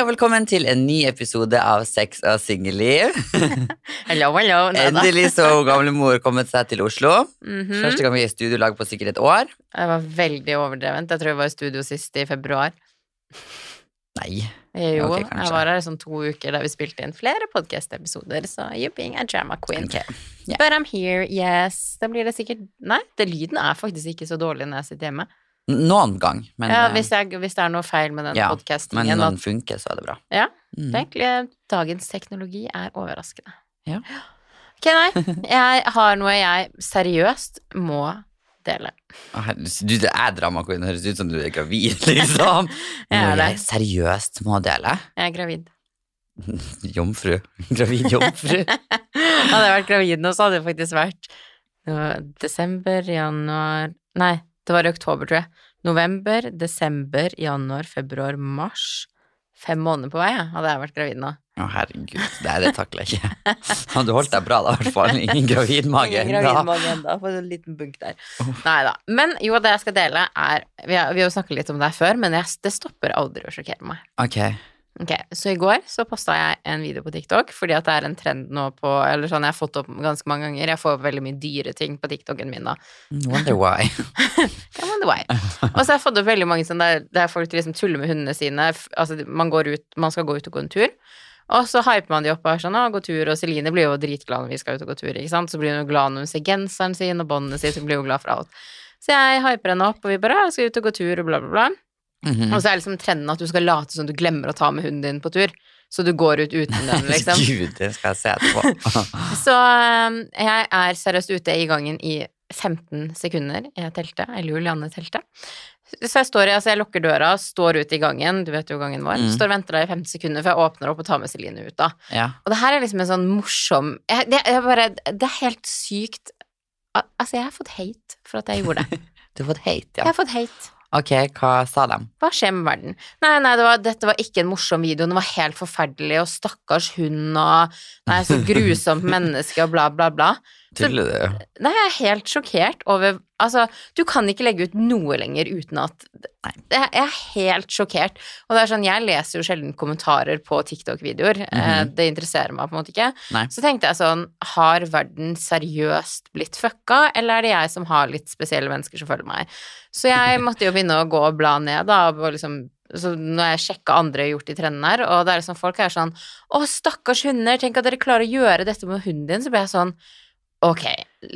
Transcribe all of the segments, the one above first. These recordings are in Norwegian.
Og velkommen til en ny episode av Sex og singelliv. Hello, hello. Endelig så gamle gamlemor kommet seg til Oslo. Mhm. Første gang vi er i studiolag på sikkert et år. Det var veldig overdrevent. Jeg tror jeg var i studio sist i februar. Nei. Eh, Jo, okay, jeg var her i sånn to uker der vi spilte inn flere podkast-episoder, så you're being a drama queen. Okay. Yeah. But I'm here, yes. Da blir det sikkert Nei, det lyden er faktisk ikke så dårlig når jeg sitter hjemme. Noen gang, men, ja, eh, hvis, jeg, hvis det er noe feil med den ja, men når den funker, så er det bra. Ja, Mm. egentlig dagens teknologi er overraskende. Ja. Ok, nei. Jeg har noe jeg seriøst må dele. Du, det er drama queen. Høres ut som du er gravid, liksom. Jeg er det. jeg seriøst må dele. Jeg er gravid. Jomfru. Gravid jomfru. Hadde jeg vært gravid nå, så hadde det faktisk vært desember, januar Nei, det var i oktober, tror jeg. November, desember, januar, februar, mars. Fem måneder på vei, hadde jeg vært gravid nå. Å, herregud. Det, det takler jeg ikke. Men du holdt deg bra, da, i hvert fall. Ingen gravidmage. Ingen ennå. gravidmage ennå, på en liten bunk der. Nei da. Men jo, det jeg skal dele, er Vi har, vi har jo snakket litt om det her før, men jeg, det stopper aldri å sjokkere meg. Ok. Ok, Så i går så posta jeg en video på TikTok, fordi at det er en trend nå på Eller sånn jeg har fått opp ganske mange ganger. Jeg får veldig mye dyre ting på TikToken min da. Wonder why. I wonder why. Og så har jeg fått opp veldig mange sånn der, der folk liksom tuller med hundene sine. Altså, man, går ut, man skal gå ut og gå en tur. Og så hyper man de opp og er sånn, å, gå tur, og Celine blir jo dritglad når vi skal ut og gå tur, ikke sant. Så blir hun glad når hun ser genseren sin og båndene sine, så blir hun glad for alt. Så jeg hyper henne opp, og vi bare, skal ut og gå tur, og bla, bla, bla. Mhm. Og så er liksom trenden at du skal late som du glemmer å ta med hunden din på tur. Så du går ut uten den, liksom. Gud, det skal jeg se etterpå. Så um, jeg er seriøst ute i gangen i 15 sekunder. Jeg telte. Eller Julianne telte. Så jeg står i, altså jeg lukker døra, står ute i gangen, du vet jo gangen vår, Mm. står og venter der i 15 sekunder før jeg åpner opp og tar med Celine ut, da. Ja. Og det her er liksom en sånn morsom jeg, det, jeg bare, det er helt sykt Altså, jeg har fått hate for at jeg gjorde det. Du har fått hate, Jeg har fått hate. Ok, hva sa de? Hva skjer med verden? Nei, nei, det var, dette var ikke en morsom video, den var helt forferdelig, og stakkars hund, og nei, så grusomt menneske, og bla, bla, bla. Tuller du? Nei, jeg er helt sjokkert over Altså, du kan ikke legge ut noe lenger uten at Nei. Jeg er helt sjokkert. Og det er sånn, jeg leser jo sjelden kommentarer på TikTok-videoer. Mm -hmm. Det interesserer meg på en måte ikke. Nei. Så tenkte jeg sånn, har verden seriøst blitt fucka, eller er det jeg som har litt spesielle mennesker som følger meg? Så jeg måtte jo begynne å gå og bla ned, da, og liksom så når jeg sjekka andre gjort i trenden her, og det er liksom folk er sånn Å, stakkars hunder, tenk at dere klarer å gjøre dette med hunden din. Så ble jeg sånn Ok,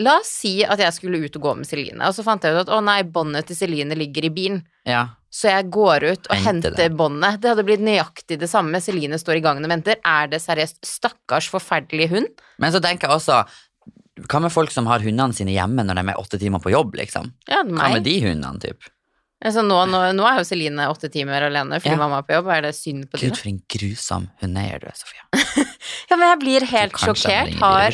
la oss si at jeg skulle ut og gå med Celine, og så fant jeg ut at å nei, båndet til Celine ligger i bilen. Ja. Så jeg går ut og Hente henter det. båndet. Det hadde blitt nøyaktig det samme. Celine står i gangen og venter. Er det seriøst stakkars forferdelig hund? Men så tenker jeg også Hva med folk som har hundene sine hjemme når de er åtte timer på jobb, liksom? Ja, Hva med de hundene, typ? Altså, nå, nå, nå er jo Celine åtte timer alene fordi Ja. mamma er på jobb. Er det synd på Gud, dine? for en grusom hundeeier du er, Sofia. Ja, men jeg blir helt sjokkert. Har.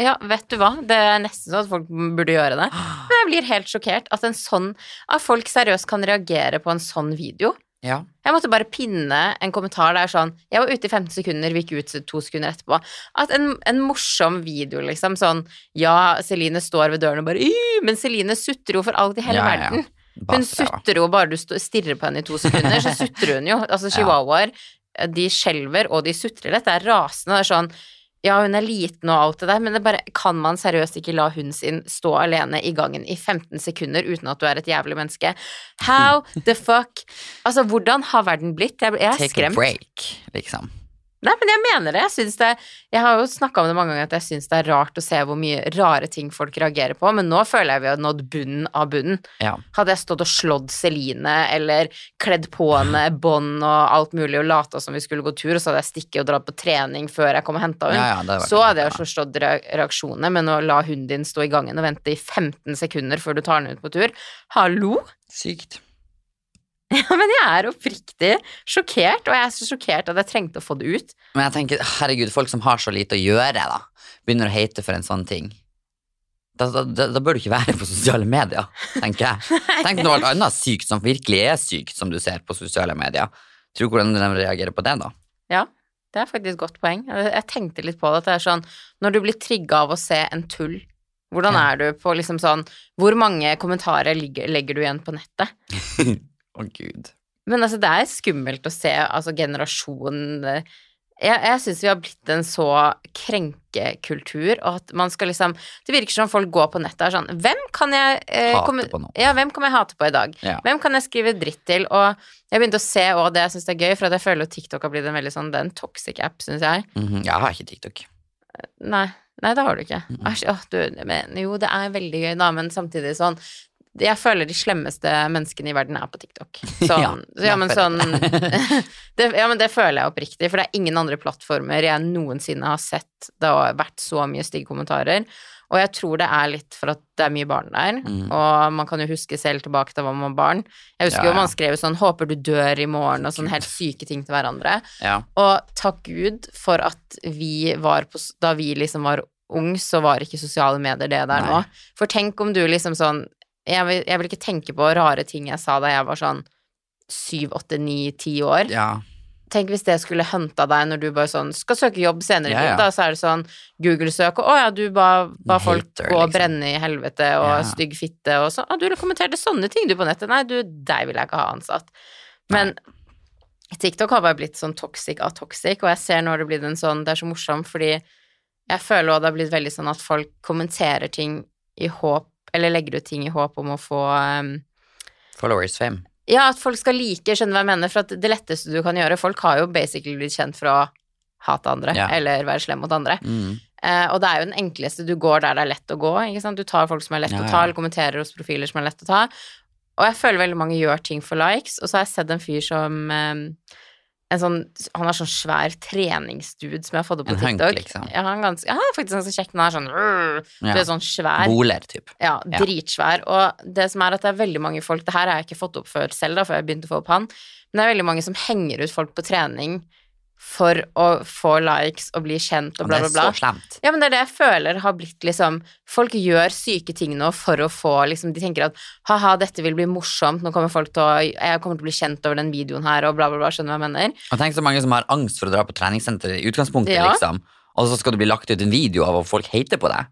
Ja, vet du hva, det er nesten sånn at folk burde gjøre det. Men jeg blir helt sjokkert at en sånn At folk seriøst kan reagere på en sånn video. Ja. Jeg måtte bare pinne en kommentar der sånn Jeg var ute i 15 sekunder, vi gikk ut to sekunder etterpå. At en, en morsom video, liksom, sånn Ja, Celine står ved døren og bare Men Celine sutrer jo for alt i hele Ja, ja, ja. verden. Hun sutrer jo bare du stirrer på henne i to sekunder, så sutrer hun jo. Altså, chihuahuaer, de skjelver, og de sutrer lett. Det er rasende. Det er sånn ja, hun er liten og alt det der, men det bare, kan man seriøst ikke la hunden sin stå alene i gangen i 15 sekunder uten at du er et jævlig menneske? How the fuck? Altså, hvordan har verden blitt? Jeg, er skremt. Take a break, liksom. Nei, men jeg mener det. Jeg, det, jeg har jo snakka om det mange ganger at jeg syns det er rart å se hvor mye rare ting folk reagerer på, men nå føler jeg vi har nådd bunnen av bunnen. Ja. Hadde jeg stått og slått Celine eller kledd på henne bånd og alt mulig og lata som vi skulle gå tur, og så hadde jeg stikket og dratt på trening før jeg kom og henta henne, Ja, ja, så hadde jeg forstått reaksjonene, men å la hunden din stå i gangen og vente i 15 sekunder før du tar den ut på tur Hallo? Sykt. Ja, men jeg er oppriktig sjokkert, og jeg er så sjokkert at jeg trengte å få det ut. Men jeg tenker, herregud, folk som har så lite å gjøre, da, begynner å hate for en sånn ting. Da, da, da, bør du ikke være på sosiale medier, tenker jeg. Tenk noe annet sykt som virkelig er sykt, som du ser på sosiale medier. Tror du hvordan de reagerer på det, da? Ja, det er faktisk et godt poeng. Jeg tenkte litt på det, at det er sånn Når du blir trigga av å se en tull, hvordan er du på liksom sånn Hvor mange kommentarer legger du igjen på nettet? Å, gud. Men altså, det er skummelt å se altså, generasjonen eh, Jeg, jeg syns vi har blitt en så krenkekultur, og at man skal liksom Det virker som folk går på nettet og er sånn Hvem kan jeg eh, Hate komme- på noe. Ja, hvem kan jeg hate på i dag? Ja. Hvem kan jeg skrive dritt til? Og jeg begynte å se òg det jeg syns er gøy, for at jeg føler jo TikTok har blitt en veldig sånn Det er en toxic app, syns jeg. Mhm, Jeg har ikke TikTok. Nei, nei, det har du ikke. Mm. Æsj, mm -hmm. jo, det er veldig gøy, da, men samtidig sånn Jeg føler de slemmeste menneskene i verden er på TikTok. Sånn, Ja, ja, men sånn det, Ja, men det føler jeg oppriktig, for det er ingen andre plattformer jeg noensinne har sett det har vært så mye stygge kommentarer. Og jeg tror det er litt for at det er mye barn der, Mm. og man kan jo huske selv tilbake til da man var barn. Jeg husker Ja, jo man skrev sånn 'håper du dør i morgen', og sånn helt syke ting til hverandre. Ja. Og takk Gud for at vi var på Da vi liksom var ung, så var ikke sosiale medier det der Nei. nå. For tenk om du liksom sånn jeg vil, jeg vil ikke tenke på rare ting jeg sa da jeg var sånn syv, åtte, ni, ti år. ja. Tenk hvis det skulle hunta deg når du bare sånn skal søke jobb senere Ja, ja. da, så er det sånn Google-søk, og å ja, du ba, ba En folk hater, gå og liksom. brenne i helvete og Ja. stygg fitte og sånn. Å, du kommenterte sånne ting du på nettet. Nei, du, deg vil jeg ikke ha ansatt. Men TikTok har bare blitt sånn toxic av toxic, og jeg ser nå det blitt en sånn Det er så morsomt fordi jeg føler òg det har blitt veldig sånn at folk kommenterer ting i håp Eller legger ut ting i håp om å få um, Followers fame. Ja, at folk skal like, skjønner hva jeg mener, for det letteste du kan gjøre Folk har jo basically blitt kjent for å hate andre, Ja. eller være slem mot andre. Mm. Uh, og det er jo den enkleste. Du går der det er lett å gå. Ikke sant? Du tar folk som er lett Ja, å ta, eller kommenterer hos profiler som er lett å ta. Og jeg føler veldig mange gjør ting for likes, og så har jeg sett en fyr som en sånn, Han har sånn svær treningsdude som jeg har fått opp på En hunk, TikTok. liksom. Ja, han er ganske, ja, er faktisk ganske kjekk. Men han er sånn «Rrr», Ja. er sånn svær. Boler, typ. Ja, Ja. dritsvær. Og det som er at det er veldig mange folk Det her har jeg ikke fått opp før selv, da, før jeg begynte å få opp han. Men det er veldig mange som henger ut folk på trening for å få likes og bli kjent og bla, bla, bla. det er så slemt. Ja, men det er det jeg føler har blitt liksom Folk gjør syke ting nå for å få liksom De tenker at ha-ha, dette vil bli morsomt, nå kommer folk til å Jeg kommer til å bli kjent over den videoen her, og bla, bla, bla. Skjønner du hva jeg mener? Og tenk så mange som har angst for å dra på treningssenter i utgangspunktet, Ja. liksom. Og så skal det bli lagt ut en video av at folk hater på deg.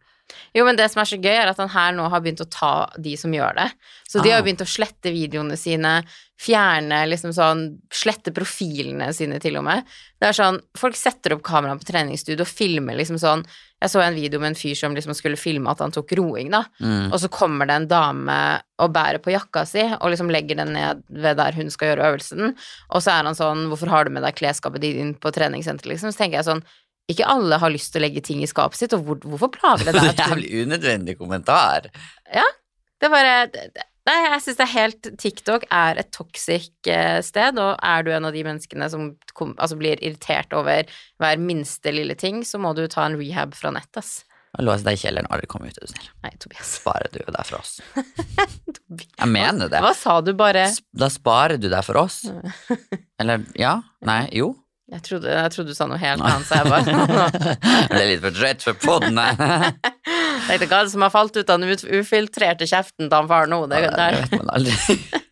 Jo, men det som er så gøy, er at han her nå har begynt å ta de som gjør det. Så de har Ah. har begynt å slette videoene sine, fjerne liksom sånn Slette profilene sine, til og med. Det er sånn Folk setter opp kameraet på treningsstudio og filmer liksom sånn Jeg så en video med en fyr som liksom skulle filme at han tok roing, da. Mm. Og så kommer det en dame og bærer på jakka si og liksom legger den ned ved der hun skal gjøre øvelsen. Og så er han sånn 'Hvorfor har du med deg klesskapet ditt inn på treningssenter?' liksom. Så tenker jeg sånn Ikke alle har lyst til å legge ting i skapet sitt, og hvor, hvorfor plager det deg? en Jævlig unødvendig kommentar. Ja. det er bare Nei, jeg syns det er helt TikTok er et toxic eh, sted, og er du en av de menneskene som kom, altså blir irritert over hver minste lille ting, så må du ta en rehab fra nett, ass. Lås deg i kjelleren aldri kom ut, er du snill. Nei, Tobias. Sparer du deg for oss. Jeg mener det. Hva sa du bare? Da sparer du deg for oss. Eller ja? Nei? Jo? Jeg trodde, jeg trodde du sa noe helt annet, så jeg bare Det er litt for drøyt for podden. jeg. tenkte hva er det som har falt ut av den ufiltrerte kjeften til han far nå? Det, Det der. vet man aldri.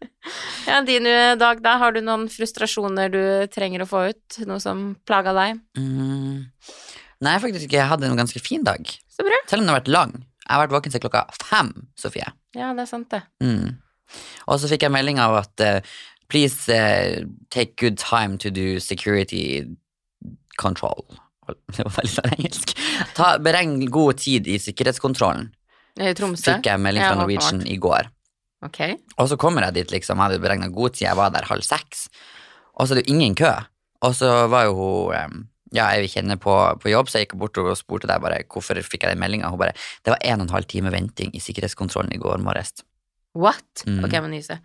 Ja, din eh, dag da, har du noen frustrasjoner du trenger å få ut? Noe som plaga deg? Mm. Nei, faktisk ikke. Jeg hadde en ganske fin dag. Så bra. Selv om den har vært lang. Jeg har vært våken til klokka fem, Sofie. Ja, det er sant, det. Mm. Og så fikk jeg melding av at eh, please uh, take good time to do security control. Det var veldig sånn engelsk. Ta, beregn god tid i sikkerhetskontrollen. I Tromsø? Fikk jeg melding fra. Norwegian i går. Ok. Og så kommer jeg dit, liksom. Jeg hadde beregna god tid, jeg var der halv seks. Og så er det jo ingen kø. Og så var jo hun ja, jeg kjenner på, på jobb, så jeg gikk bort og spurte deg bare hvorfor fikk jeg den meldinga. Hun bare Det var en og en halv time venting i sikkerhetskontrollen i går morges. What? Mm. Ok, jeg må nyse.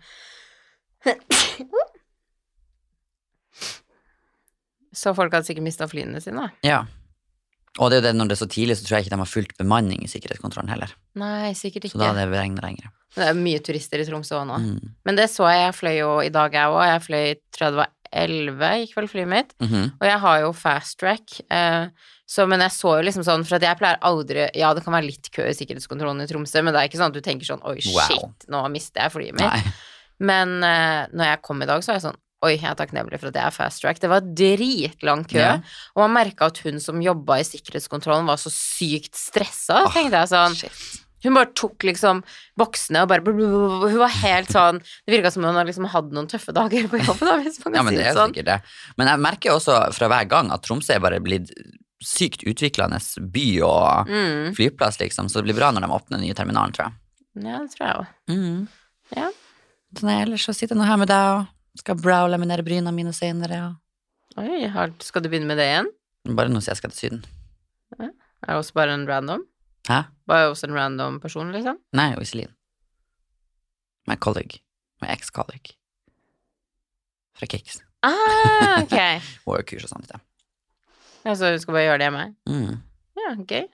Så folk hadde sikkert mista flyene sine? Ja. Og det er jo det når det er så tidlig, så tror jeg ikke de har fullt bemanning i sikkerhetskontrollen heller. Nei, sikkert ikke. Så da er det beregna lenger. Det er mye turister i Tromsø òg nå. Mm. Men det så jeg, jeg fløy jo i dag, jeg òg. Jeg fløy, tror jeg det var elleve, gikk vel flyet mitt. Mhm. Og jeg har jo fast track, eh, så, men jeg så jo liksom sånn, for at jeg pleier aldri Ja, det kan være litt kø i sikkerhetskontrollen i Tromsø, men det er ikke sånn at du tenker sånn oi, Wow. shit, nå mister jeg flyet mitt. Nei. Men eh, når jeg kom i dag, så var jeg sånn Oi, jeg er takknemlig for at det er fast track. Det var dritlang kø. Ja. Og man merka at hun som jobba i sikkerhetskontrollen, var så sykt stressa. Åh, tenkte jeg sånn Shit. Hun bare tok liksom boksene og bare Hun var helt sånn Det virka som hun hadde liksom hatt noen tøffe dager på jobben, da, hvis man kan Ja, men si det det er sånn. sikkert det. Men jeg merker også fra hver gang at Tromsø er bare blitt sykt utviklende by og Mm. flyplass, liksom. Så det blir bra når de åpner den nye terminalen, tror jeg. Ja, det tror jeg òg. Ja. Så nei, ellers så sitter jeg nå her med deg og skal brow laminere bryna mine senere. Oi, har, skal du begynne med det igjen? Bare nå sier jeg skal til Syden. Er det også bare en random? Hæ? Bare også en random person, liksom? Nei, og Iselin. My colleague. My ex-colleague. Fra Kicks. Ah, ok. Hun jo kurs og sånt. Ja. Ja, så du skal bare gjøre det hjemme? Mm. Ja, gøy. Okay.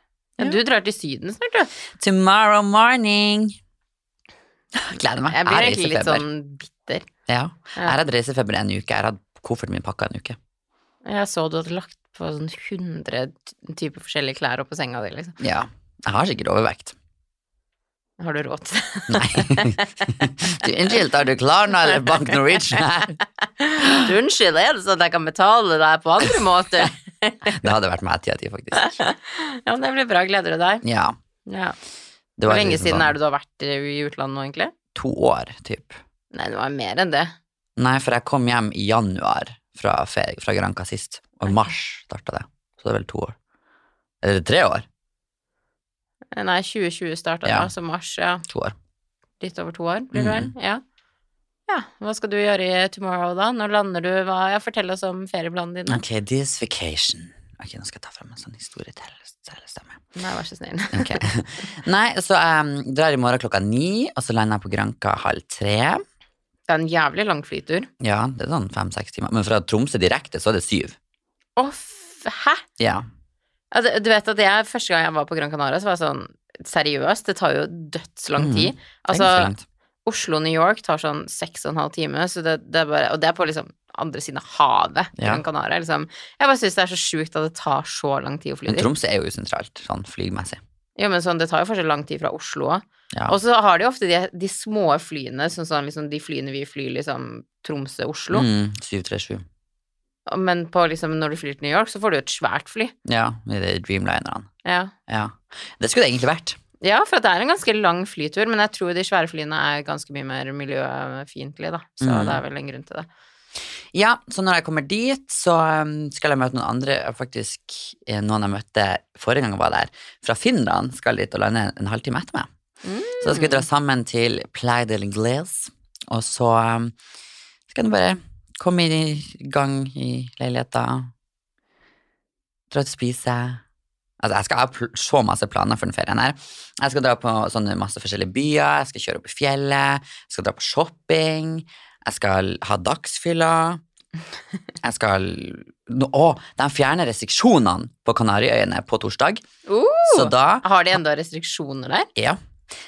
Ja. du drar til Syden snart, du. Tomorrow morning. Gleder meg. Jeg blir egentlig litt sånn bitter. Ja. Ja. Jeg hadde reist i reisefeber en uke. Jeg hadde kofferten min pakka en uke. Jeg så du hadde lagt på sånn 100 typer forskjellige klær oppå senga di, liksom. Ja. Jeg har sikkert overvekt. Har du råd til det? Nei. du, unnskyld, har du Klarna eller Bank Norwegian her? Du, Unnskyld, er det sånn at jeg kan betale deg på andre måter? Det hadde vært meg ti av ti, faktisk. Ja, men det blir bra. Gleder du deg? Ja. Ja. Det Hvor lenge liksom siden sånn er det du har vært i utlandet nå, egentlig? To år, typ. Nei, det var mer enn det. Nei, for jeg kom hjem i januar fra, ferie, fra Granca sist, og i mars starta det. Så det er vel to år. Eller tre år? Nei, 2020 starta Ja. da, så mars, ja. To år. Litt over to år, blir det vel? Mm. Ja. Ja, hva skal du gjøre i tomorrow, da? Når lander du? Hva? Ja, fortell oss om ferieplanene dine. Ok, this vacation. Ok, nå skal jeg ta frem en sånn historietellestemme. Nei, vær så snill. Ok. Nei, så jeg drar i morgen klokka ni, og så lander jeg på Granka halv tre. Det er en jævlig lang flytur. Ja, det er sånn fem-seks timer. Men fra Tromsø direkte så er det syv. Å, hæ? Ja. Ja, du, vet at jeg, første gang jeg var på Gran Canaria, så var jeg sånn Seriøst, det tar jo dødslang Mhm. tid. Så Altså. Oslo-New York tar sånn seks og en halv time, så det, det bare, og det er på liksom andre siden av havet. Ja. Canaria, liksom. Jeg bare syns det er så sjukt at det tar så lang tid å fly Men dit. Tromsø er jo sentralt, sånn flygmessig. Jo, men sånn, det tar jo fortsatt lang tid fra Oslo òg. Ja. Og så har de ofte de, de små flyene, sånn, sånn liksom de flyene vi flyr liksom Tromsø-Oslo. Mm, 737. Men på liksom når du flyr til New York, så får du et svært fly. Ja, med de Dreamlinerne. Ja. Ja. Det skulle det egentlig vært. Ja, for det er en ganske lang flytur, men jeg tror de svære flyene er ganske mye mer miljøfiendtlige, da. Så Mm. det er vel en grunn til det. Ja, så når jeg kommer dit, så um, skal jeg møte noen andre, faktisk eh, noen jeg møtte forrige gang jeg var der, fra Finland, skal dit og lande en, halvtime etter meg. Så da skal vi dra sammen til Play del Ingles, og så um, skal jeg bare komme i gang i leiligheta, dra ut og spise. Altså, jeg skal ha så masse planer for den ferien her. Jeg skal dra på sånne masse forskjellige byer, jeg skal kjøre opp i fjellet, jeg skal dra på shopping, jeg skal ha dagsfylla. Jeg skal nå- Å, de fjerner restriksjonene på Kanariøyene på torsdag. Uh, Så da har de enda restriksjoner der? Ja.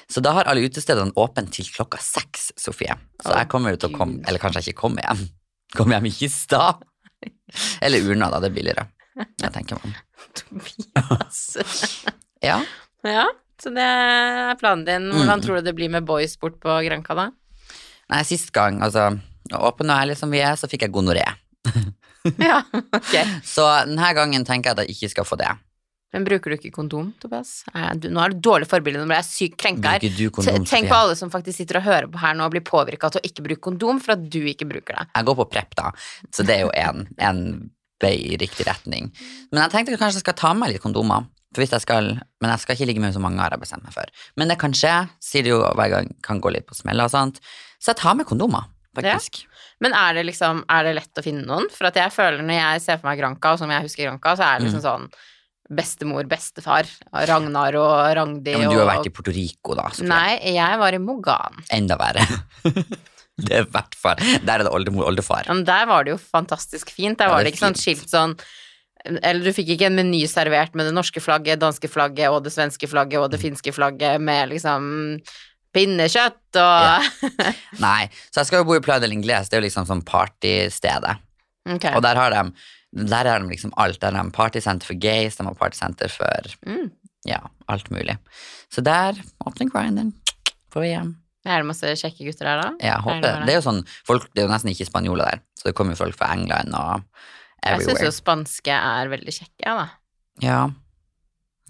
Så da har alle utestedene åpent til klokka seks, Sofie. Så oh, jeg kommer til å komme Eller kanskje jeg ikke kommer hjem. Kommer hjem i kista. Eller urna, da. Det er billigere. Jeg tenker om. Tobias. Ja. ja, så det er planen din. Hvordan Mm. tror du det blir med boys bort på Granca, da? Nei, sist gang, altså Åpen og ærlig som vi er, så fikk jeg gonoré. Ja, ok. Så denne gangen tenker jeg at jeg ikke skal få det. Men bruker du ikke kondom, Tobias? Du, nå er du dårlig forbilde, nå ble jeg sykt krenka her. Tenk på alle som faktisk sitter og hører på her nå og blir påvirka til å ikke bruke kondom for at du ikke bruker det. Jeg går på prep, da, så det er jo en, en i riktig retning. Men jeg tenkte kanskje jeg skal ta med litt kondomer. For hvis jeg skal, Men jeg skal ikke ligge med så mange, har jeg bestemt meg for. Men det kan skje, sier de jo hver gang kan gå litt på smella og sånt. Så jeg tar med kondomer, faktisk. Men er det liksom, er det lett å finne noen? For at jeg føler når jeg ser for meg Granka, og som jeg husker Granka, så er det liksom Mm. sånn bestemor, bestefar, Ragnar og Ragdi Ja, men du har vært i Puerto Rico, da. Nei, jeg var i Mogan. Enda verre. det er hvert fall Der er det oldemor oldefar. Men der var det jo fantastisk fint. Der Ja, var det det ikke sånn skilt sånn Eller du fikk ikke en meny servert med det norske flagget, danske flagget og det svenske flagget og det Mm. finske flagget med liksom pinnekjøtt og Nei, så jeg skal jo bo i Playa del Ingles, det er jo liksom sånn partystedet. Okay. Og der har de der har de liksom alt. Der har de partysenter for gays, de har partysenter for Mm. ja, alt mulig. Så der åpner grinderen på vi hjem. Er det masse kjekke gutter der, da? Jeg håper det. Det er jo sånn, folk, det er jo nesten ikke spanjoler der, så det kommer jo folk fra England og Jeg syns jo spanske er veldig kjekke, da. Ja.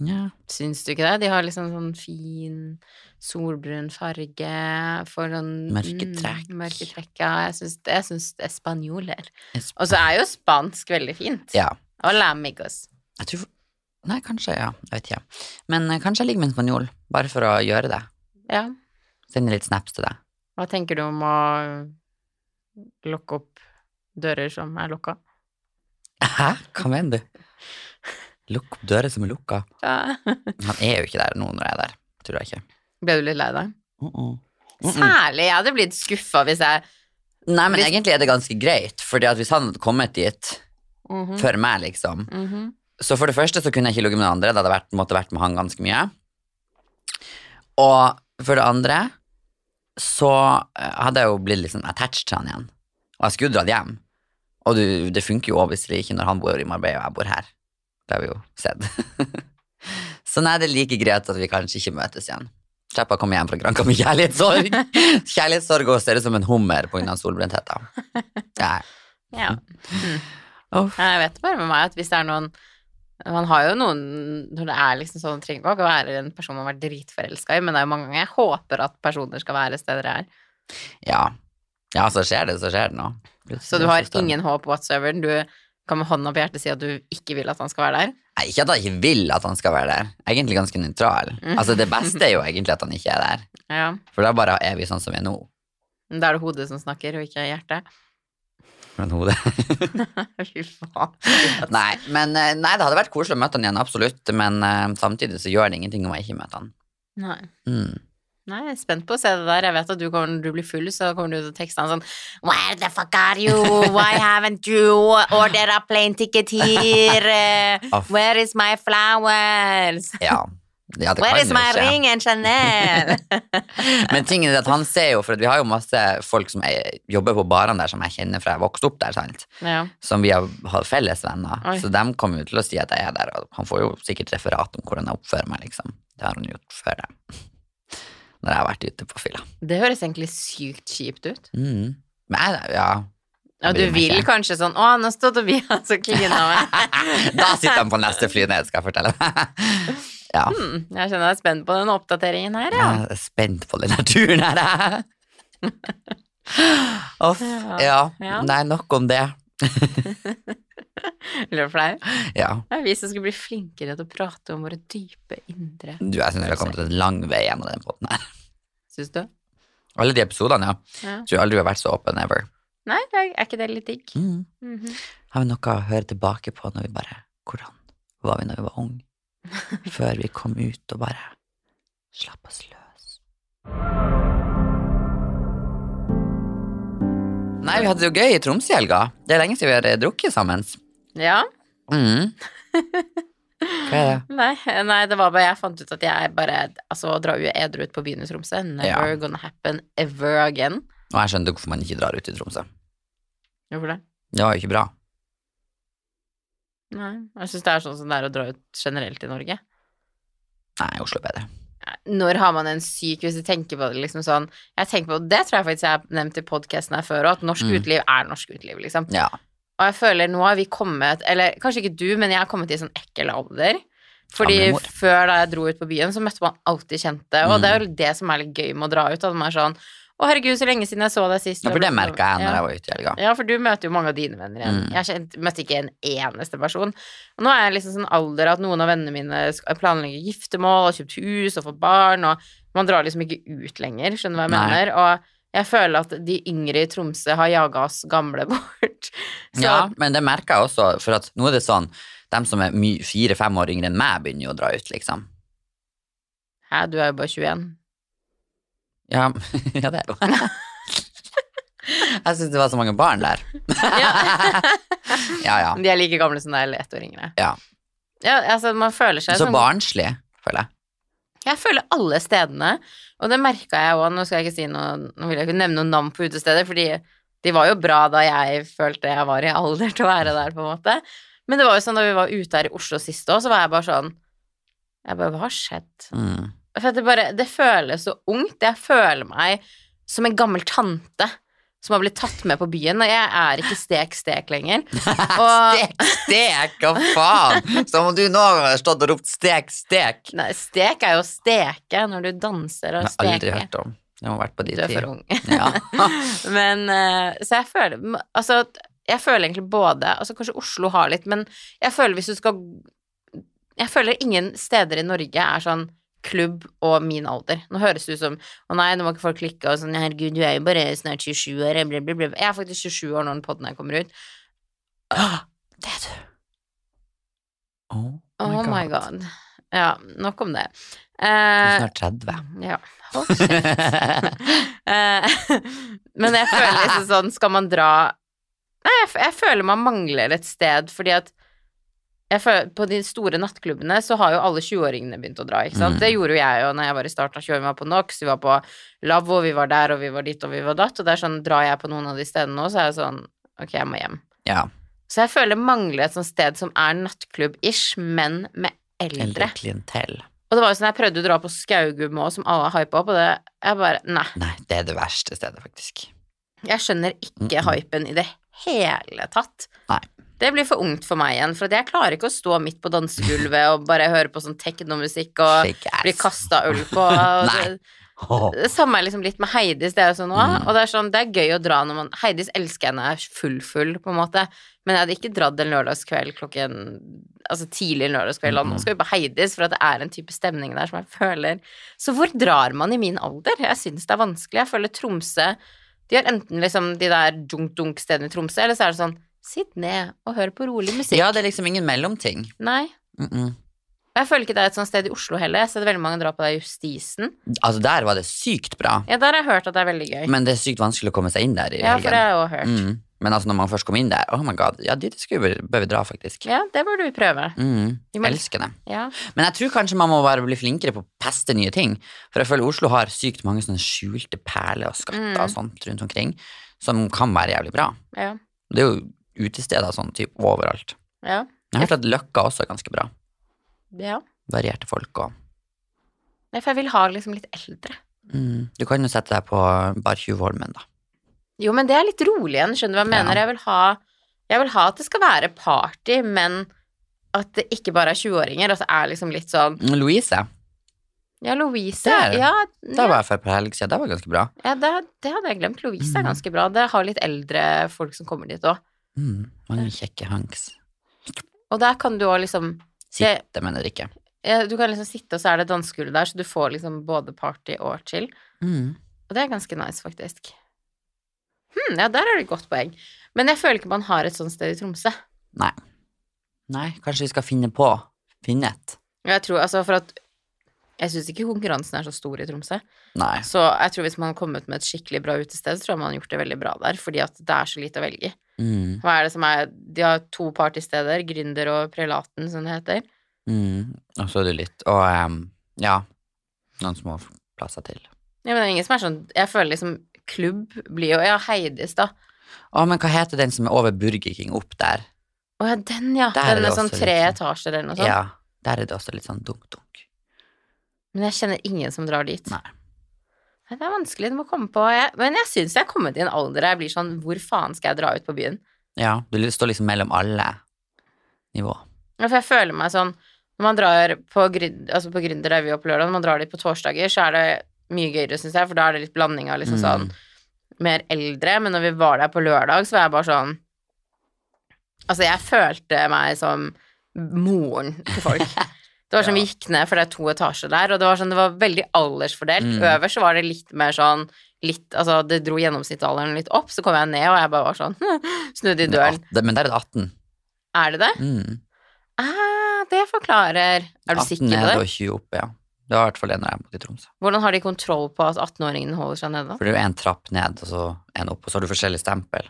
Ja. Syns du ikke det? De har liksom sånn fin solbrun farge for sånn Mørke trekk. Mm, mørke trekk, ja. Jeg syns, jeg syns det er spanjoler. Og så er jo spansk veldig fint. ja. Og lamigos. Jeg tror Nei, kanskje, ja. Jeg vet ikke. Men eh, kanskje jeg ligger med en spanjol, bare for å gjøre det. Ja. Sende litt snaps til deg. Hva tenker du om å lukke opp dører som er lukka? Hæ? Hva mener du? Lukk opp dører som er lukka. Ja. Han er jo ikke der nå når jeg er der, tror jeg ikke. Ble du litt lei deg? Uh -uh. Uh Særlig. Jeg hadde blitt skuffa hvis jeg Nei, men Hvis- egentlig er det ganske greit, fordi at hvis han hadde kommet dit -huh. før meg, liksom -huh. Så for det første så kunne jeg ikke ligget med den andre, det hadde vært, måtte vært med han ganske mye. Og for det andre så eh, hadde jeg jo blitt litt sånn attached til han igjen. Og jeg skulle dratt hjem. Og du, det funker jo obviously ikke når han bor i Marbella og jeg bor her. Det har vi jo sett. så nei, det er like greit at vi kanskje ikke møtes igjen. Slipper å komme hjem fra Granca med kjærlighetssorg. kjærlighetssorg og ser ut som en hummer pga. solbrentheta. Ja. Ja. Uff. Jeg vet bare med meg at hvis det er noen Man har jo noen Når det er liksom sånn, det trenger ikke å være en person man har vært dritforelska i, men det er jo mange ganger jeg håper at personer skal være steder jeg er. ja. Ja, så skjer det, så skjer det nå. Så du har ingen håp whatsoever? Du kan med hånda på hjertet si at du ikke vil at han skal være der? Nei, ikke at jeg ikke vil at han skal være der. Egentlig ganske nøytral. Altså, det beste er jo egentlig at han ikke er der. Ja. For da bare er vi sånn som vi er nå. Da er det hodet som snakker, og ikke hjertet. Men hodet Fy faen. Nei, men eh, nei, det hadde vært koselig å møte han igjen, absolutt. Men uh, samtidig så gjør det ingenting om jeg ikke møter han. Nei. Mm. Nei, jeg er spent på å se det der. Jeg vet at du kommer, når du blir full, så kommer du til å tekste han sånn Where the fuck are you? Why haven't you ordered a plane ticket here? Where is my flowers? Ja. Ja, det Where is my ikke. ring and Chanel? Men tingen er at han ser jo, for vi har jo masse folk som er, jobber på barene der som jeg kjenner fra jeg vokste opp der, sant? ja. som vi har, har felles venner. Oi. Så de kommer jo til å si at jeg er der, og han får jo sikkert referat om hvordan jeg oppfører meg, liksom. Det har han gjort før det. Når jeg har vært ute på fylla. Det høres egentlig sykt kjipt ut. Mm. Men jeg, ja. Ja, du vil kanskje sånn Å, nå står Tobias og kliner med'. Da sitter han på neste fly ned, skal jeg fortelle deg. Ja. Hmm, jeg kjenner jeg er spent på den oppdateringen her, ja. Jeg er spent på denne turen her, jeg. Uff. Ja. Ja. Nei, nok om det. Eller flau. Ja. Det er vi som skal bli flinkere til å prate om våre dype indre. Du, jeg syns vi har kommet en lang vei gjennom den båten her. Syns du? Alle de episodene, ja. Ja. Tror aldri vi har vært så open ever. Nei, er ikke det litt digg? Mm. Mhm. Har vi noe å høre tilbake på når vi bare Hvordan var vi når vi var unge? Før vi kom ut og bare slapp oss løs. Nei, vi hadde det jo gøy i Tromsø i helga. Det er lenge siden vi har eh, drukket sammen. Ja. Mm. Hva er det? Nei, nei, det var bare jeg fant ut at jeg bare Altså, å dra edru ut på byen i Tromsø Never Ja. gonna happen ever again. Og jeg skjønner hvorfor man ikke drar ut i Tromsø. Hvorfor det? Det var jo ikke bra. Nei, jeg syns det er sånn som det er å dra ut generelt i Norge. Nei, Oslo er bedre. Når har man en syk, hvis du tenker på det liksom sånn Jeg tenker på, Det tror jeg faktisk jeg har nevnt i podkasten her før òg, at norsk Mm. uteliv er norsk uteliv, liksom. Ja. Og jeg føler nå har vi kommet Eller kanskje ikke du, men jeg har kommet i sånn ekkel alder. Fordi før da jeg dro ut på byen, så møtte man alltid kjente. Og Mm. det er jo det som er litt gøy med å dra ut. At man er sånn Å, herregud, så lenge siden jeg så deg sist. ja, for det merka jeg når Ja. jeg var ute i helga. Ja, for du møter jo mange av dine venner igjen. Mm. Jeg kjent, møtte ikke en eneste person. Og nå er jeg liksom sånn alder at noen av vennene mine planlegger giftermål har kjøpt hus og fått barn, og man drar liksom ikke ut lenger, skjønner du hva jeg Nei. mener? Og jeg føler at de yngre i Tromsø har jaga oss gamle bort. Så Ja, men det merker jeg også, for at nå er det sånn De som er fire-fem år yngre enn meg, begynner jo å dra ut, liksom. Hæ, du er jo bare 21. Ja, ja det er jo Jeg syns det var så mange barn der. Ja. ja, ja. De er like gamle som deg, eller ett år yngre. Ja. Ja, altså, man føler seg Så som barnslig, føler jeg. Jeg føler alle stedene, og det merka jeg òg. Nå skal jeg ikke si noe Nå vil jeg ikke nevne noen navn på utesteder, fordi de var jo bra da jeg følte jeg var i alder til å være der, på en måte. Men det var jo sånn da vi var ute her i Oslo sist òg, så var jeg bare sånn Jeg bare Hva har skjedd? Mm. For det bare Det føles så ungt. Jeg føler meg som en gammel tante som har blitt tatt med på byen, og jeg er ikke stek-stek lenger. Og Stek, stek, hva faen? Som om du nå har stått og ropt stek, stek. nei, stek er jo å steke når du danser Jeg og har aldri steker. hørt om. Jeg må ha vært på de Du er for ung. Ja. Men eh, Så jeg føler Altså, jeg føler egentlig både Altså, kanskje Oslo har litt, men jeg føler hvis du skal Jeg føler ingen steder i Norge er sånn klubb og min alder. Nå høres det ut som Å nei, nå må ikke folk klikke og sånn Herregud, du er jo bare snart 27 år. Bla, bla, bla. Jeg er faktisk 27 år når den podden her kommer ut. Det er du. Oh, Oh my god. Ja, nok om det. Du er Eh, snart 30. ja. Hold kjeft. Eh, Men jeg føler liksom sånn, skal man dra Nei, jeg, jeg føler man mangler et sted, fordi at føler, På de store nattklubbene så har jo alle 20-åringene begynt å dra, ikke sant. Mm. Det gjorde jo jeg jo når jeg var i starten av 20 Vi var på NOx, vi var på Lavvo, vi var der, og vi var dit, og vi var datt. Og det er sånn, drar jeg på noen av de stedene nå, så er jeg sånn Ok, jeg må hjem. Ja. Så jeg føler mangler et sånt sted som er nattklubb-ish, men med eldre. Eldre klientell. Og det var jo sånn, jeg prøvde å dra på Skaugum òg, som alle hypa opp, og det Jeg bare Nei. Nei, det er det verste stedet, faktisk. Jeg skjønner ikke Mm-mm. hypen i det hele tatt. Nei. Det blir for ungt for meg igjen, for jeg klarer ikke å stå midt på dansegulvet og bare høre på sånn teknomusikk og bli kasta øl på. Det, samme er liksom litt med Heidis, det er sånn Mm. og det er sånn, det er gøy å dra når man Heidis elsker jeg når jeg er full-full, på en måte, men jeg hadde ikke dratt en lørdagskveld klokken Altså tidlig en lørdagskveld, og nå Mm. skal vi på Heidis, for at det er en type stemning der som jeg føler Så hvor drar man i min alder? Jeg syns det er vanskelig. Jeg føler Tromsø De har enten liksom de der dunk-dunk-stedene i Tromsø, eller så er det sånn Sitt ned og hør på rolig musikk. Ja, det er liksom ingen mellomting. Nei. Mm -mm. Jeg føler ikke det er et sånt sted i Oslo heller. Jeg har sett veldig mange dra på det Justisen. Altså, der var det sykt bra, Ja, der har jeg hørt at det er veldig gøy. men det er sykt vanskelig å komme seg inn der i Ja, for det har jeg også hørt. Mm. Men altså, når man først kom inn der, oh my god, ja, dit skulle vi, bør vi dra, faktisk. Ja, det bør du prøve. Mm. Vi må- Elsker det. Ja. Men jeg tror kanskje man må bare bli flinkere på å peste nye ting. For jeg føler Oslo har sykt mange sånne skjulte perler og skatter Mm. og sånt rundt omkring, som kan være jævlig bra. Ja. Det er jo utesteder sånn typ overalt. Ja. Jeg har hørt at Løkka også er ganske bra. ja. Varierte folk og Nei, For jeg vil ha liksom litt eldre. mm. Du kan jo sette deg på Bar Tjuvholmen, da. Jo, men det er litt rolig igjen, skjønner du hva jeg Ja. mener? Jeg vil, ha, jeg vil ha at det skal være party, men at det ikke bare er 20-åringer, at det er liksom litt sånn Mm, Louise, Ja, Louise Der. Ja, da ja, var jeg for på helg siden. Det var ganske bra. ja det, det hadde jeg glemt. Louise er Mm. ganske bra. Det har litt eldre folk som kommer dit òg. Mm. Mange kjekke hanks. Og der kan du òg liksom det, Sitte, men drikke. ja, Du kan liksom sitte, og så er det dansegulv der, så du får liksom både party og chill. Mm. Og det er ganske nice, faktisk. Hm, ja, der er det et godt poeng. Men jeg føler ikke man har et sånt sted i Tromsø. Nei. Nei, kanskje vi skal finne på Finne et. Jeg tror altså for at Jeg syns ikke konkurransen er så stor i Tromsø. Nei. Så jeg tror hvis man har kommet med et skikkelig bra utested, så tror jeg man har gjort det veldig bra der, fordi at det er så lite å velge i. Mm. Hva er det som er De har to partysteder, Gründer og Prelaten, som det heter. Mm. Og så er det litt Og um, ja, noen små plasser til. Ja, men det er ingen som er sånn Jeg føler liksom klubb blir jo Ja, Heidis, da. Å, men hva heter den som er over Burger King opp der? Å ja, den, ja. Der er Den er, er sånn tre litt etasjer eller noe sånt. Ja, der er det også litt sånn dunk-dunk. Men jeg kjenner ingen som drar dit. Nei. Det er vanskelig, du må komme på Men jeg syns jeg er kommet i en alder der jeg blir sånn Hvor faen skal jeg dra ut på byen? Ja, du står liksom mellom alle nivå. Ja, For jeg føler meg sånn Når man drar på, altså på Gründer der vi var på lørdag, når man drar dit på torsdager, så er det mye gøyere, syns jeg, for da er det litt blanding av liksom Mm. sånn mer eldre. Men når vi var der på lørdag, så var jeg bare sånn Altså, jeg følte meg som moren til folk. Det var sånn, Vi gikk ned, for det er to etasjer der, og det var sånn, det var veldig aldersfordelt. Mm. Øverst var det litt mer sånn litt, altså Det dro gjennomsnittsalderen litt opp, så kom jeg ned, og jeg bare var sånn Snudde i Det er døren. 18, men der er det 18. Er det det? Mm. Ah, det forklarer Er du 18 sikker på det? og 20 oppe, ja. Det var i hvert fall en da jeg bodde i Tromsø. Hvordan har de kontroll på at 18-åringene holder seg nede? For det er jo en trapp ned, og så en opp, og så har du forskjellige stempel.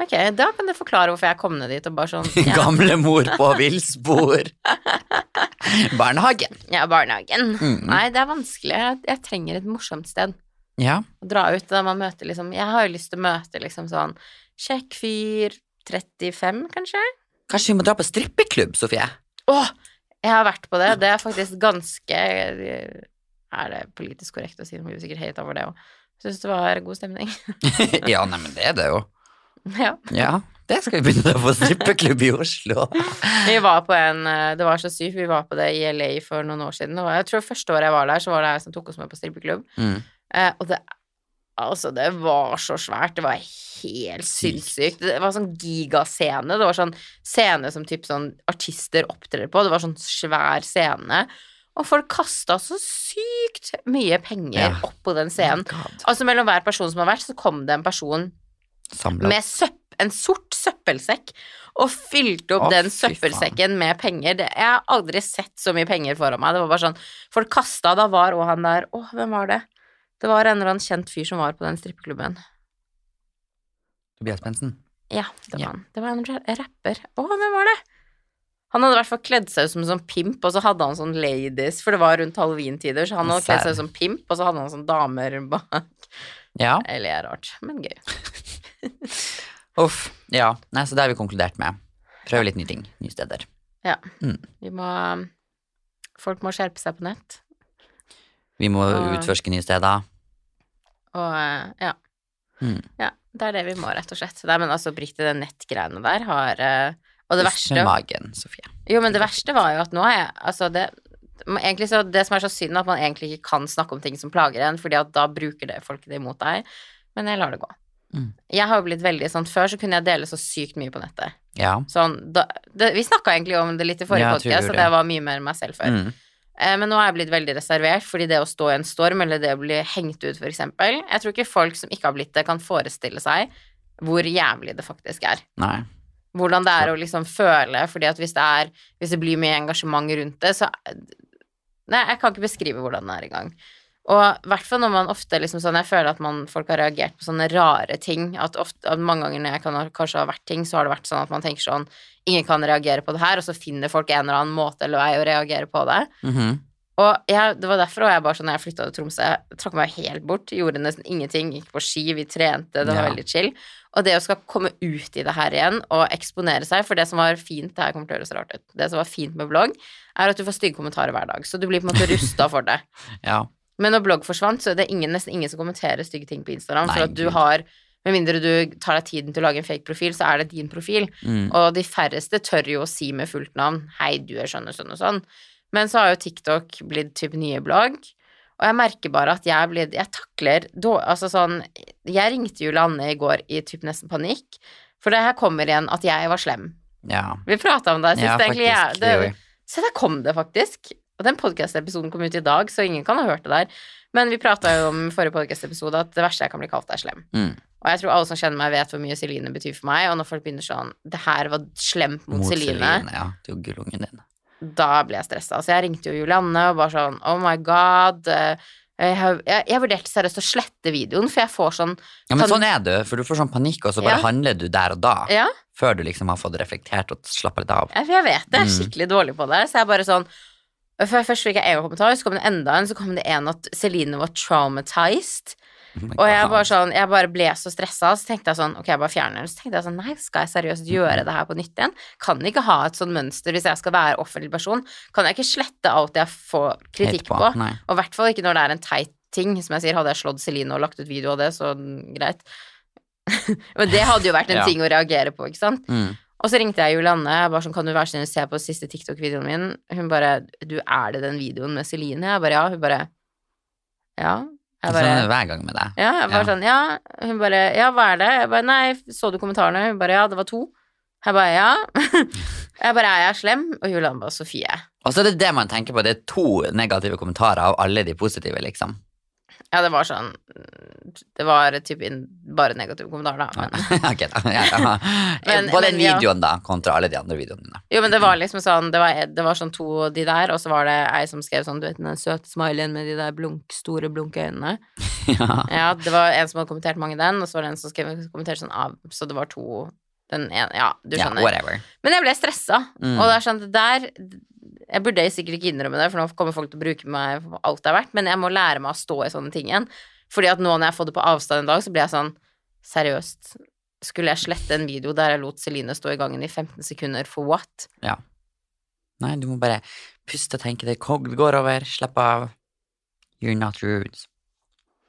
Ok, da kan du forklare hvorfor jeg kom ned dit og bare sånn Ja, Gamlemor på villspor. Barnehagen. ja barnehagen. Mm. Nei, det er vanskelig. Jeg, jeg trenger et morsomt sted Ja. å dra ut der man møter liksom Jeg har jo lyst til å møte liksom sånn kjekk fyr 35, kanskje? Kanskje vi må dra på strippeklubb, Sofie? Åh, jeg har vært på det. Det er faktisk ganske er det politisk korrekt å si, blir vi sikkert helt over det òg. Syns det var god stemning. ja, nei, men det er det jo. Ja. Ja, det skal vi begynne på strippeklubb i Oslo. Vi var på en eh, Det var så sykt, vi var på det i LA for noen år siden. Og jeg tror første året jeg var der, så var det jeg som tok oss med på strippeklubb. Mm. Eh, og det Altså, det var så svært. Det var helt Sykt. sinnssykt. Det var sånn gigascene. Det var sånn scene som typ sånn artister opptrer på. Det var sånn svær scene. Og folk kasta så sykt mye penger Ja. opp på den scenen. Oh Altså mellom hver person som har vært, så kom det en person Samlet. med søpp, en sort søppelsekk og fylte opp Å, den søppelsekken med penger. Det, jeg har aldri sett så mye penger foran meg. Det var bare sånn Folk kasta, da var òg han der Å, hvem var det? Det var en eller annen kjent fyr som var på den strippeklubben. Tobias Bensen. Ja, det var Ja. han. Det var en rapper. Å, hvem var det? Han hadde i hvert fall kledd seg ut som en sånn pimp, og så hadde han sånn ladies, for det var rundt halloweentider, så han hadde kledd seg ut som pimp, og så hadde han sånn damer bak. Ja. Eller er rart, men gøy. Uff. Ja. Nei, så det har vi konkludert med. Prøve litt nye ting. Nye steder. Ja, Vi må Folk må skjerpe seg på nett. Vi må og, utforske nye steder. Og eh, ja. Mm. Ja, det er det vi må, rett og slett. Nei, men altså, oppriktig, den nettgreiene der har eh, Og det Uff verste magen, Sofie. Jo, men det verste var jo at nå er jeg Altså, det Egentlig så, det som er så synd, at man egentlig ikke kan snakke om ting som plager en, fordi at da bruker det folk det imot deg. Men jeg lar det gå. Mm. Jeg har jo blitt veldig sånn Før så kunne jeg dele så sykt mye på nettet. Ja. Sånn, da, det, vi snakka egentlig om det litt i forrige Ja, gjorde det. var mye mer meg selv før. Mm. Eh, Men nå er jeg blitt veldig reservert, fordi det å stå i en storm, eller det å bli hengt ut, eksempel Jeg tror ikke folk som ikke har blitt det, kan forestille seg hvor jævlig det faktisk er. Nei. Hvordan det er å liksom føle, fordi at hvis det er Hvis det blir mye engasjement rundt det, så Nei, jeg kan ikke beskrive hvordan det er engang. Og i hvert fall når man ofte liksom sånn Jeg føler at man, folk har reagert på sånne rare ting. At, ofte, at mange ganger når jeg kan, kanskje har vært ting, så har det vært sånn at man tenker sånn Ingen kan reagere på det her, og så finner folk en eller annen måte eller vei å reagere på det. Mhm. Og jeg, det var derfor og jeg bare sånn, når jeg flytta til Tromsø, jeg trakk meg helt bort, gjorde nesten ingenting, gikk på ski, vi trente, det var Ja. veldig chill. Og det å skal komme ut i det her igjen og eksponere seg, for det som var fint, det her kommer til å høres rart ut, det som var fint med blogg, er at du får stygge kommentarer hver dag, så du blir på en måte rusta for det. Ja. Men når blogg forsvant, så er det ingen, nesten ingen som kommenterer stygge ting på Instagram, Nei, for at du har med mindre du tar deg tiden til å lage en fake profil, så er det din profil. Mm. Og de færreste tør jo å si med fullt navn 'hei, du er sånn og sånn og sånn'. Men så har jo TikTok blitt typ nye blogg, og jeg merker bare at jeg blir Jeg takler då- Altså sånn Jeg ringte Julie Anne i går i typ nesten panikk, for det her kommer igjen at jeg var slem. ja. Vi prata om det sist, Ja, egentlig. faktisk. Jeg, det så der kom det faktisk. Og den podcast-episoden kom ut i dag, så ingen kan ha hørt det der. Men vi prata jo om i forrige podcast-episode at det verste jeg kan bli kalt, er slem. Mm. Og jeg tror alle som kjenner meg, vet hvor mye Celine betyr for meg. Og når folk begynner sånn Det her var slemt mot, Mot Celine. Celine. Ja, det jo gullungen din. Da ble jeg stressa. Så jeg ringte jo Julianne og bare sånn Oh my god. eh, Jeg, jeg, jeg vurderte seriøst å slette videoen, for jeg får sånn Ja, men sånn er du, for du får sånn panikk, og så bare Ja. handler du der og da. Ja, Før du liksom har fått reflektert og slappa litt av. jeg, jeg vet det. Jeg er Mm. skikkelig dårlig på det. Så jeg bare sånn Først fikk jeg en kommentar, så kom det enda en, så kom det en at Celine var traumatized. Oh Og jeg bare sånn, jeg bare ble så stressa, så tenkte jeg sånn, ok, jeg bare fjerner den. Så tenkte jeg sånn, nei, skal jeg seriøst gjøre det her på nytt igjen? Kan ikke ha et sånn mønster hvis jeg skal være offentlig person. Kan jeg ikke slette alt jeg får kritikk på? Nei. Og i hvert fall ikke når det er en teit ting. Som jeg sier, hadde jeg slått Celine og lagt ut video av det, så greit. Men det hadde jo vært en Ja. ting å reagere på, ikke sant? Mm. Og så ringte jeg Julianne, jeg bare sånn, kan du være snill å se på siste TikTok-videoen min? Hun bare, du, er det den videoen med Celine? Jeg bare, ja. Hun bare, ja. Jeg Sånn bare, sånn hver gang med deg. ja, jeg bare Ja. sånn, ja. Hun bare, ja, hva er det? Jeg bare, nei, så du kommentarene? Hun bare, ja, det var to. Jeg bare, ja. Jeg bare, er jeg slem? Og Julianne bare, Sofie. Og så er det det man tenker på, det er to negative kommentarer av alle de positive, liksom. Ja, det var sånn, det var typ bare negative kommentarer da. Men, ok, da. Ja, ja. Men- På men den ja. videoen, da, kontra alle de andre videoene dine. jo, men det var liksom sånn, det var, det var sånn to de der, og så var det ei som skrev sånn, du vet, den søte smileyen med de der blunk, store blunkeøynene. Ja. Ja, det var en som hadde kommentert mange den, og så var det en som skrev, kommenterte sånn av, så det var to, den ene, ja, du skjønner. whatever. Men jeg ble stressa, Mm. og det er sånn, det der Jeg burde sikkert ikke innrømme det, for nå kommer folk til å bruke meg for alt det er verdt, men jeg må lære meg å stå i sånne ting igjen. Fordi at nå når jeg har fått det på avstand en dag, så blir jeg sånn Seriøst, skulle jeg slette en video der jeg lot Celine stå i gangen i 15 sekunder for what? Ja. Nei, du må bare puste og tenke det går over, slapp av. You're not rude.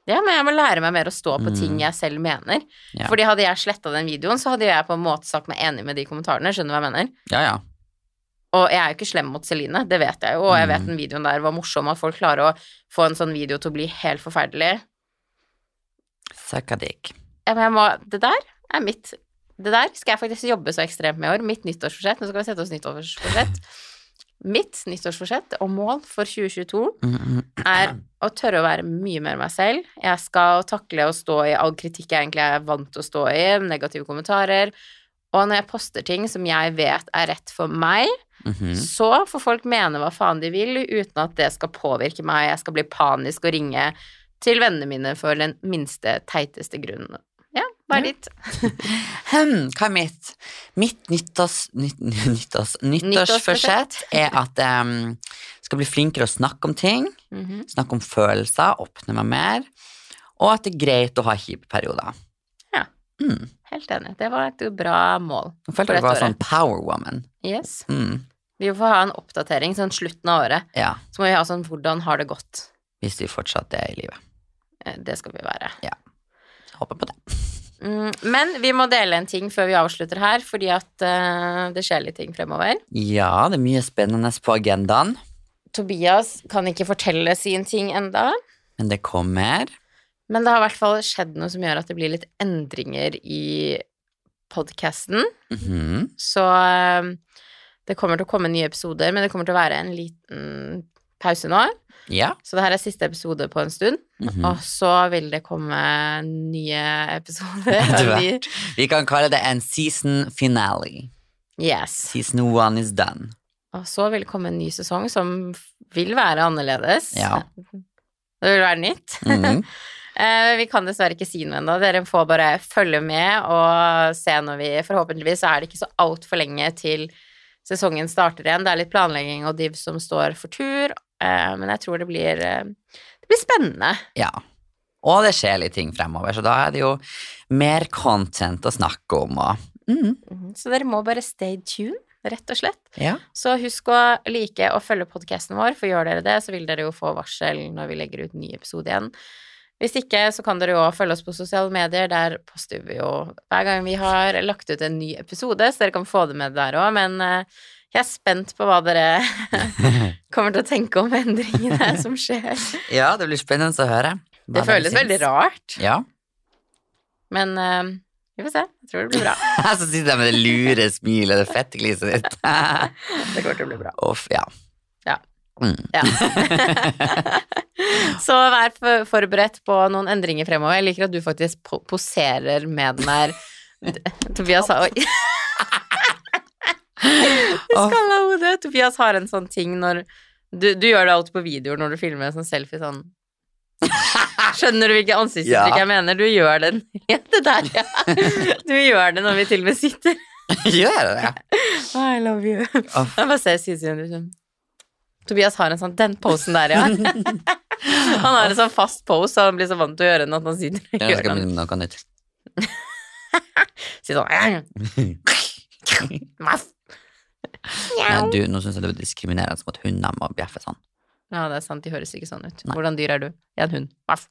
Ja, men jeg må lære meg mer å stå på ting Mm. jeg selv mener. Ja. Fordi hadde jeg sletta den videoen, så hadde jeg på en måte sagt meg enig med de kommentarene. Skjønner du hva jeg mener? Ja, ja. Og jeg er jo ikke slem mot Celine, det vet jeg jo, og jeg vet Mm. den videoen der var morsom, at folk klarer å få en sånn video til å bli helt forferdelig. Suck a dick. Ja, men jeg må Det der er mitt Det der skal jeg faktisk jobbe så ekstremt med i år. Mitt nyttårsforsett. Nå skal vi sette oss nyttårsforsett. Mitt nyttårsforsett og mål for 2022 Mm, mm. er å tørre å være mye mer meg selv. Jeg skal takle å stå i all kritikk jeg egentlig er vant til å stå i, negative kommentarer. Og når jeg poster ting som jeg vet er rett for meg, Mhm. så får folk mene hva faen de vil, uten at det skal påvirke meg. Jeg skal bli panisk og ringe til vennene mine for den minste, teiteste grunnen. Ja, hva er ditt? hmm, hva er mitt? Mitt nyttårs, nytt, nyttårs, nyttårsforsett er at jeg skal bli flinkere å snakke om ting. Mhm. Snakke om følelser, åpne meg mer. Og at det er greit å ha kjipe perioder. Ja. Mm. Helt enig. Det var et bra mål. Jeg følte jeg var sånn power woman. Yes. Mm. Vi får ha en oppdatering sånn slutten av året. Ja, Så må vi ha sånn hvordan har det gått? hvis vi fortsatt er i livet. Eh, Det skal vi være. Ja. Håper på det. Mm, men vi må dele en ting før vi avslutter her, fordi at uh, det skjer litt ting fremover. Ja, det er mye spennende på agendaen, Tobias kan ikke fortelle sin ting enda, men det kommer. men det har i hvert fall skjedd noe som gjør at det blir litt endringer i podkasten. Mhm. Så eh, det kommer til å komme nye episoder, men det kommer til å være en liten pause nå. Ja. Så det her er siste episode på en stund, mhm. og så vil det komme nye episoder. Etter hvert. Vi kan kalle det en season finale. Yes. Season one is done. Og så vil det komme en ny sesong som vil være annerledes. Ja. Det vil være nytt. Mm -hmm. vi kan dessverre ikke si noe ennå. Dere får bare følge med og se når vi Forhåpentligvis så er det ikke så altfor lenge til sesongen starter igjen. Det er litt planlegging og div som står for tur, eh, men jeg tror det blir, eh, det blir spennende. Ja. Og det skjer litt ting fremover, så da er det jo mer content å snakke om og mm. Mhm. Så dere må bare stay tuned, rett og slett. Ja. Så husk å like og følge podkasten vår, for gjør dere det, så vil dere jo få varsel når vi legger ut ny episode igjen. Hvis ikke, så kan dere jo følge oss på sosiale medier. Der poster vi jo hver gang vi har lagt ut en ny episode, så dere kan få det med der òg. Men eh, jeg er spent på hva dere kommer til å tenke om endringene som skjer. ja, det blir spennende å høre. Det føles veldig rart, Ja. men uh, vi får se. Jeg tror det blir bra. Så sitter jeg med det lure smilet, det fette gliset ditt. Det kommer til å bli bra. Uff, ja. Mm. Ja. Så vær forberedt på noen endringer fremover. Jeg liker at du faktisk poserer med den der Tobias har Oi. Skalla hodet. Tobias har en sånn ting når du, du gjør det alltid på videoer når du filmer en sånn selfie sånn Skjønner du hvilket ansiktsuttrykk Ja. jeg mener? Du gjør den Ja, det der, ja. Du gjør det når vi til og med sitter. Gjør jeg det? I love you. Oh. Jeg bare ser Sisi liksom. Tobias har en sånn Den posen der, ja. Han har en sånn fast pose, og han blir så vant til å gjøre den at han sitter og gjør den. Jeg skal noe nytt. si sånn. Nei, du, nå syns jeg det er diskriminerende mot hunder med å bjeffe sånn. Ja, det er sant, de høres ikke sånn ut. Nei. Hvordan dyr er du? Jeg er en hund. Maff.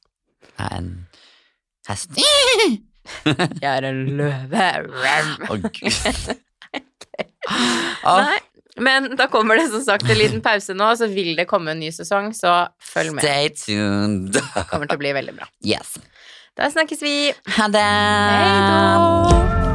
Jeg er en hest. Jeg er en løve. Å, gud. Å, Nei, men da kommer det som sagt en liten pause nå, så vil det komme en ny sesong, så følg med. stay tuned. Det kommer til å bli veldig bra. Yes. Da snakkes vi. Ha det. Hei då.